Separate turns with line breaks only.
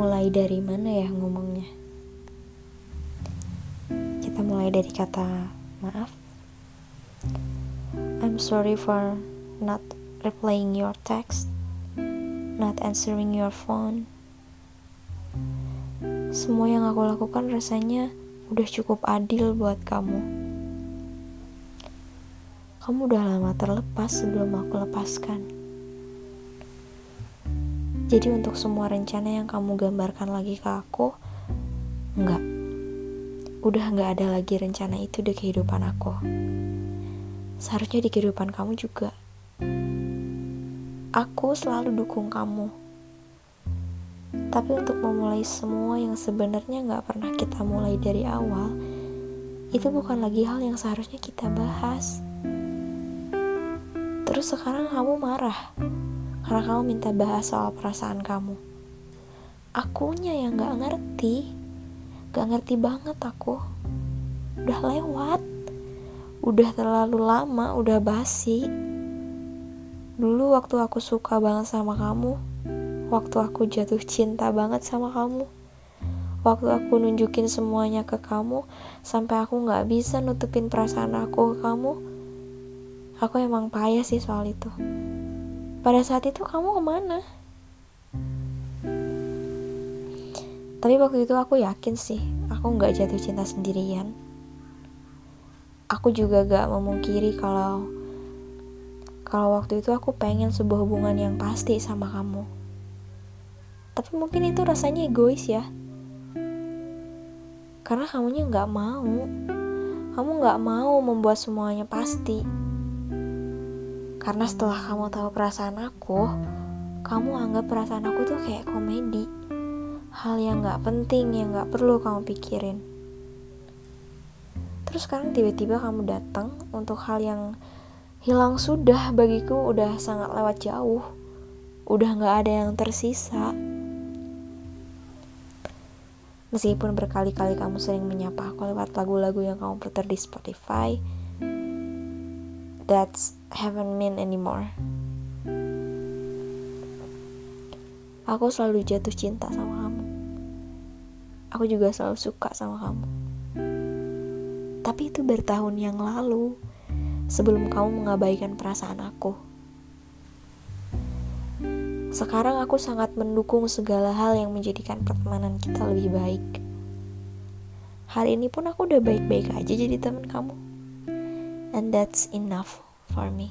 mulai dari mana ya ngomongnya? Kita mulai dari kata maaf. I'm sorry for not replying your text, not answering your phone. Semua yang aku lakukan rasanya udah cukup adil buat kamu. Kamu udah lama terlepas sebelum aku lepaskan. Jadi untuk semua rencana yang kamu gambarkan lagi ke aku, enggak. Udah enggak ada lagi rencana itu di kehidupan aku. Seharusnya di kehidupan kamu juga. Aku selalu dukung kamu. Tapi untuk memulai semua yang sebenarnya nggak pernah kita mulai dari awal, itu bukan lagi hal yang seharusnya kita bahas. Terus sekarang kamu marah karena kamu minta bahas soal perasaan kamu. Akunya yang gak ngerti, gak ngerti banget aku. Udah lewat, udah terlalu lama, udah basi. Dulu waktu aku suka banget sama kamu, waktu aku jatuh cinta banget sama kamu, waktu aku nunjukin semuanya ke kamu, sampai aku gak bisa nutupin perasaan aku ke kamu, aku emang payah sih soal itu. Pada saat itu kamu ke mana? Tapi waktu itu aku yakin sih, aku nggak jatuh cinta sendirian. Aku juga gak memungkiri kalau kalau waktu itu aku pengen sebuah hubungan yang pasti sama kamu. Tapi mungkin itu rasanya egois ya. Karena kamunya nggak mau. Kamu nggak mau membuat semuanya pasti. Karena setelah kamu tahu perasaan aku, kamu anggap perasaan aku tuh kayak komedi. Hal yang gak penting, yang gak perlu kamu pikirin. Terus sekarang tiba-tiba kamu datang untuk hal yang hilang sudah bagiku udah sangat lewat jauh. Udah gak ada yang tersisa. Meskipun berkali-kali kamu sering menyapa aku lewat lagu-lagu yang kamu putar di Spotify, that's haven't mean anymore. Aku selalu jatuh cinta sama kamu. Aku juga selalu suka sama kamu. Tapi itu bertahun yang lalu, sebelum kamu mengabaikan perasaan aku. Sekarang aku sangat mendukung segala hal yang menjadikan pertemanan kita lebih baik. Hari ini pun aku udah baik-baik aja jadi teman kamu and that's enough for me.